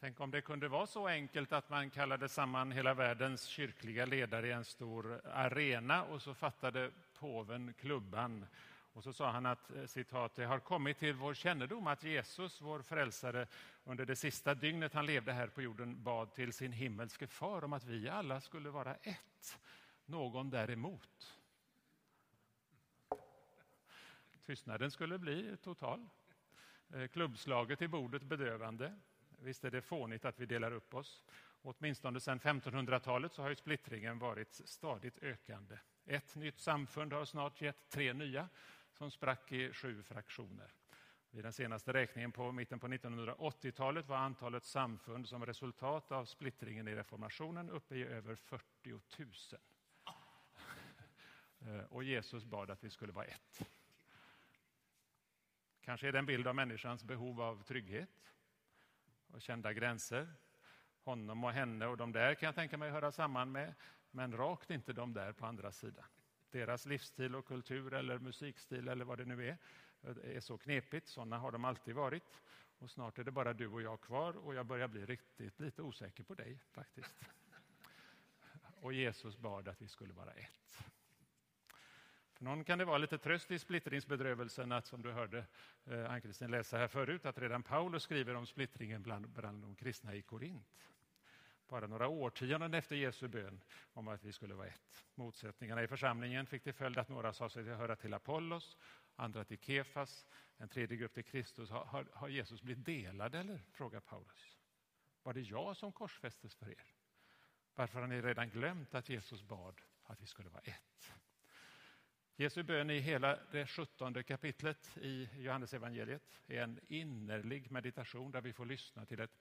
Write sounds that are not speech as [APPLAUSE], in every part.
Tänk om det kunde vara så enkelt att man kallade samman hela världens kyrkliga ledare i en stor arena och så fattade påven klubban. Och så sa han att eh, citat, det har kommit till vår kännedom att Jesus, vår frälsare, under det sista dygnet han levde här på jorden bad till sin himmelske far om att vi alla skulle vara ett. Någon däremot. Tystnaden skulle bli total. Eh, klubbslaget i bordet bedövande. Visst är det fånigt att vi delar upp oss. Åtminstone sedan 1500-talet så har ju splittringen varit stadigt ökande. Ett nytt samfund har snart gett tre nya som sprack i sju fraktioner. Vid den senaste räkningen på mitten på 1980-talet var antalet samfund som resultat av splittringen i reformationen uppe i över 40 000. Eh, och Jesus bad att vi skulle vara ett. Kanske är det en bild av människans behov av trygghet och kända gränser. Honom och henne och de där kan jag tänka mig höra samman med, men rakt inte de där på andra sidan. Deras livsstil och kultur eller musikstil eller vad det nu är, eh, är så knepigt. Sådana har de alltid varit. Och snart är det bara du och jag kvar och jag börjar bli riktigt lite osäker på dig faktiskt. Och Jesus bad att vi skulle vara ett. För någon kan det vara lite tröst i splittringsbedrövelsen att, som du hörde eh, Ann-Kristin läsa här förut, att redan Paulus skriver om splittringen bland, bland de kristna i Korint. Bara några årtionden efter Jesu bön om att vi skulle vara ett. Motsättningarna i församlingen fick till följd att några sa sig höra till Apollos, andra till Kefas, en tredje grupp till Kristus. Har, har, har Jesus blivit delad eller? frågar Paulus. Var det jag som korsfästes för er? Varför har ni redan glömt att Jesus bad att vi skulle vara ett? Jesu bön i hela det sjuttonde kapitlet i Johannesevangeliet är en innerlig meditation där vi får lyssna till ett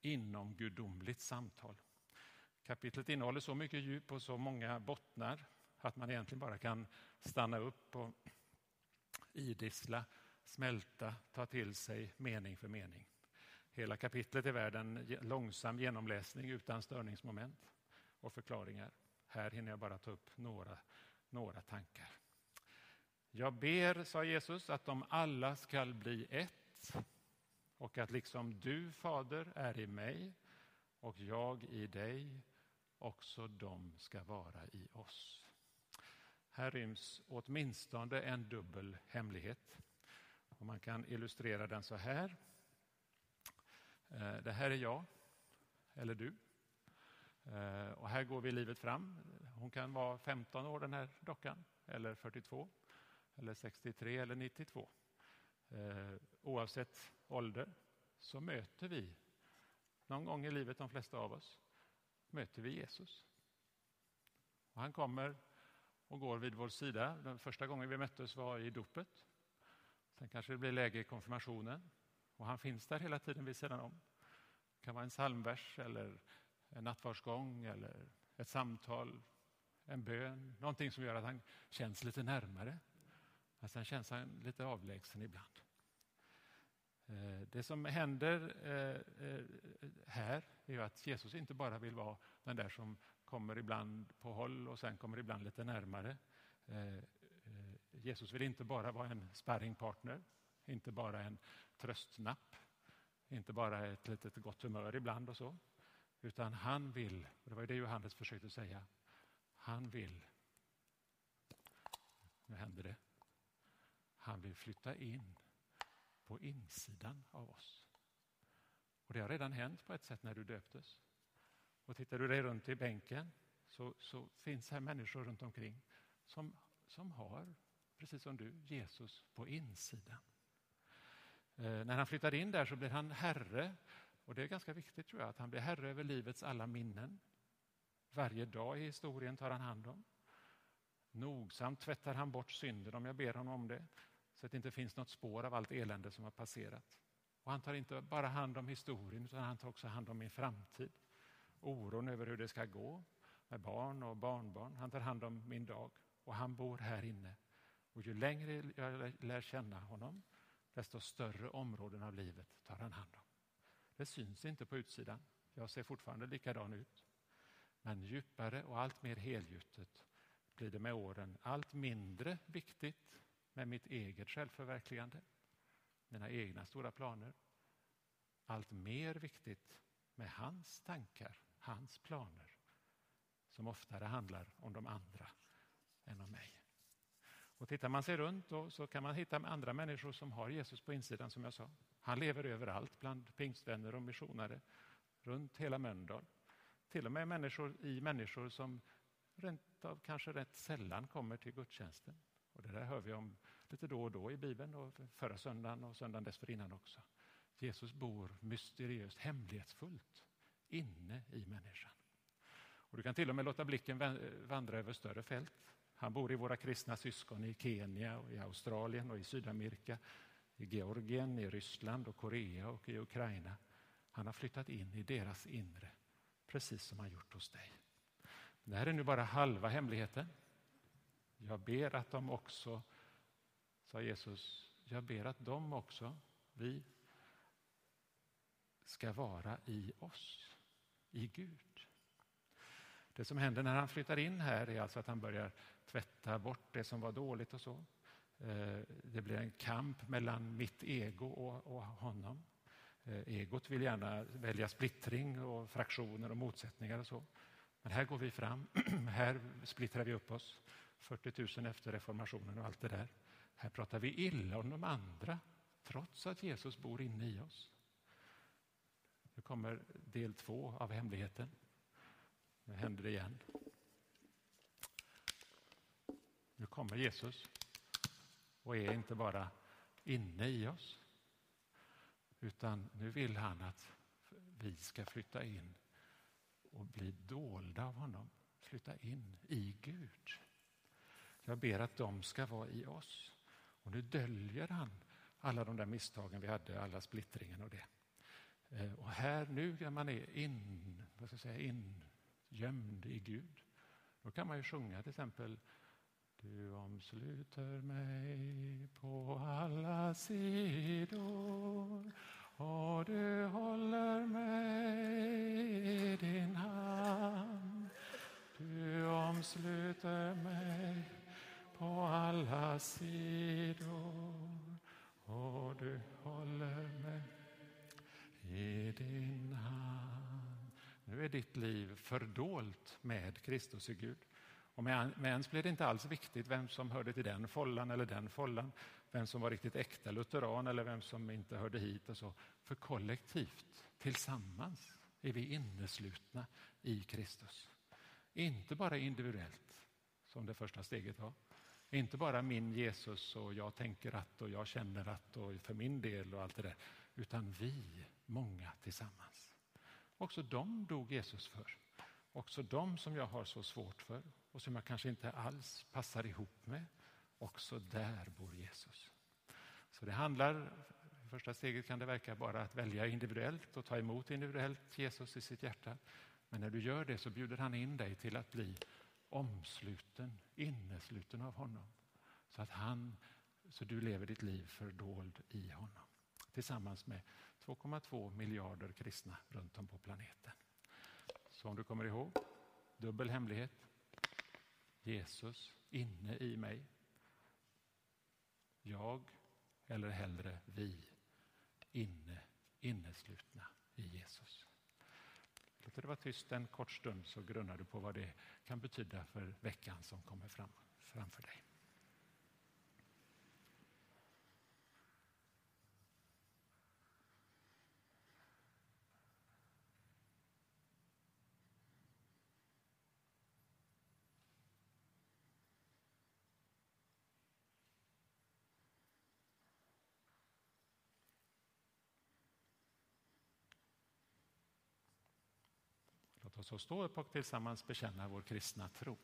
inomgudomligt samtal. Kapitlet innehåller så mycket djup och så många bottnar att man egentligen bara kan stanna upp och idissla, smälta, ta till sig mening för mening. Hela kapitlet är värd en långsam genomläsning utan störningsmoment och förklaringar. Här hinner jag bara ta upp några några tankar. Jag ber, sa Jesus, att de alla skall bli ett och att liksom du, Fader, är i mig och jag i dig, också de ska vara i oss. Här ryms åtminstone en dubbel hemlighet. Och man kan illustrera den så här. Eh, det här är jag, eller du. Eh, och här går vi livet fram. Hon kan vara 15 år den här dockan, eller 42, eller 63 eller 92. Eh, oavsett ålder så möter vi, någon gång i livet de flesta av oss, möter vi Jesus. Och han kommer och går vid vår sida. Den första gången vi möttes var i dopet. Sen kanske det blir läge i konfirmationen. Och han finns där hela tiden vid sidan om. Det kan vara en psalmvers eller en nattvardsgång eller ett samtal, en bön, någonting som gör att han känns lite närmare. Men sen känns han lite avlägsen ibland. Eh, det som händer eh, eh, här är att Jesus inte bara vill vara den där som kommer ibland på håll och sen kommer ibland lite närmare. Jesus vill inte bara vara en sparringpartner, inte bara en tröstnapp, inte bara ett litet gott humör ibland och så. Utan han vill, och det var det Johannes försökte säga, han vill, nu händer det, han vill flytta in på insidan av oss. Och det har redan hänt på ett sätt när du döptes. Och tittar du dig runt i bänken så, så finns här människor runt omkring som, som har, precis som du, Jesus på insidan. Eh, när han flyttar in där så blir han herre och Det är ganska viktigt tror jag, att han blir herre över livets alla minnen. Varje dag i historien tar han hand om. Nogsamt tvättar han bort synden om jag ber honom om det, så att det inte finns något spår av allt elände som har passerat. Och Han tar inte bara hand om historien, utan han tar också hand om min framtid. Oron över hur det ska gå med barn och barnbarn. Han tar hand om min dag och han bor här inne. Och ju längre jag lär känna honom, desto större områden av livet tar han hand om. Det syns inte på utsidan. Jag ser fortfarande likadan ut. Men djupare och allt mer helgjutet blir det med åren allt mindre viktigt med mitt eget självförverkligande, mina egna stora planer. allt mer viktigt med hans tankar, hans planer som oftare handlar om de andra än om mig. Och tittar man sig runt då, så kan man hitta andra människor som har Jesus på insidan som jag sa. Han lever överallt bland pingstvänner och missionare runt hela Mölndal. Till och med människor i människor som rent av kanske rätt sällan kommer till gudstjänsten. Och det där hör vi om lite då och då i Bibeln och förra söndagen och söndagen dessförinnan också. Jesus bor mysteriöst, hemlighetsfullt inne i människan. Och du kan till och med låta blicken vandra över större fält. Han bor i våra kristna syskon i Kenya, och i Australien och i Sydamerika, i Georgien, i Ryssland och Korea och i Ukraina. Han har flyttat in i deras inre, precis som han gjort hos dig. Det här är nu bara halva hemligheten. Jag ber att de också, sa Jesus, jag ber att de också, vi, ska vara i oss, i Gud. Det som händer när han flyttar in här är alltså att han börjar tvätta bort det som var dåligt och så. Eh, det blir en kamp mellan mitt ego och, honom. Eh, egot vill gärna välja splittring och fraktioner och motsättningar och så. Men här går vi fram, [CLEARS THROAT] här splittrar vi upp oss. 40 000 efter reformationen och allt det där. Här pratar vi illa om de andra, trots att Jesus bor inne i oss. Nu kommer del två av hemligheten. Nu händer det igen. Nu kommer Jesus och är inte bara inne i oss utan nu vill han att vi ska flytta in och bli dolda av honom. Flytta in i Gud. Jag ber att de ska vara i oss. Och nu döljer han alla de där misstagen vi hade, alla splittringen och det. Eh, och här nu när man är in, vad ska jag säga, ingömd i Gud, då kan man ju sjunga till exempel du omsluter mig på alla sidor och du håller mig i din hand. Du omsluter mig på alla sidor och du håller mig i din hand. Nu är ditt liv fördolt med Kristus i Gud. Och med, ens blev det inte alls viktigt vem som hörde till den follan eller den follan, vem som var riktigt äkta lutheran eller vem som inte hörde hit och så. För kollektivt, tillsammans, är vi inneslutna i Kristus. Inte bara individuellt, som det första steget var. Inte bara min Jesus och jag tänker att och jag känner att och för min del och allt det där. Utan vi, många tillsammans. Också dem dog Jesus för. Också de som jag har så svårt för och som jag kanske inte alls passar ihop med. Också där bor Jesus. Så det handlar, i första steget kan det verka bara att välja individuellt och ta emot individuellt Jesus i sitt hjärta. Men när du gör det så bjuder han in dig till att bli omsluten, innesluten av honom. Så att han, så du lever ditt liv fördold i honom. Tillsammans med 2,2 miljarder kristna runt om på planeten. Så om du kommer ihåg, dubbel hemlighet. Jesus inne i mig. Jag, eller hellre vi, inne, inneslutna i Jesus. Låt det vara tyst en kort stund så grunnar du på vad det kan betyda för veckan som kommer fram, framför dig. Låt oss stå upp och tillsammans bekänna vår kristna tro.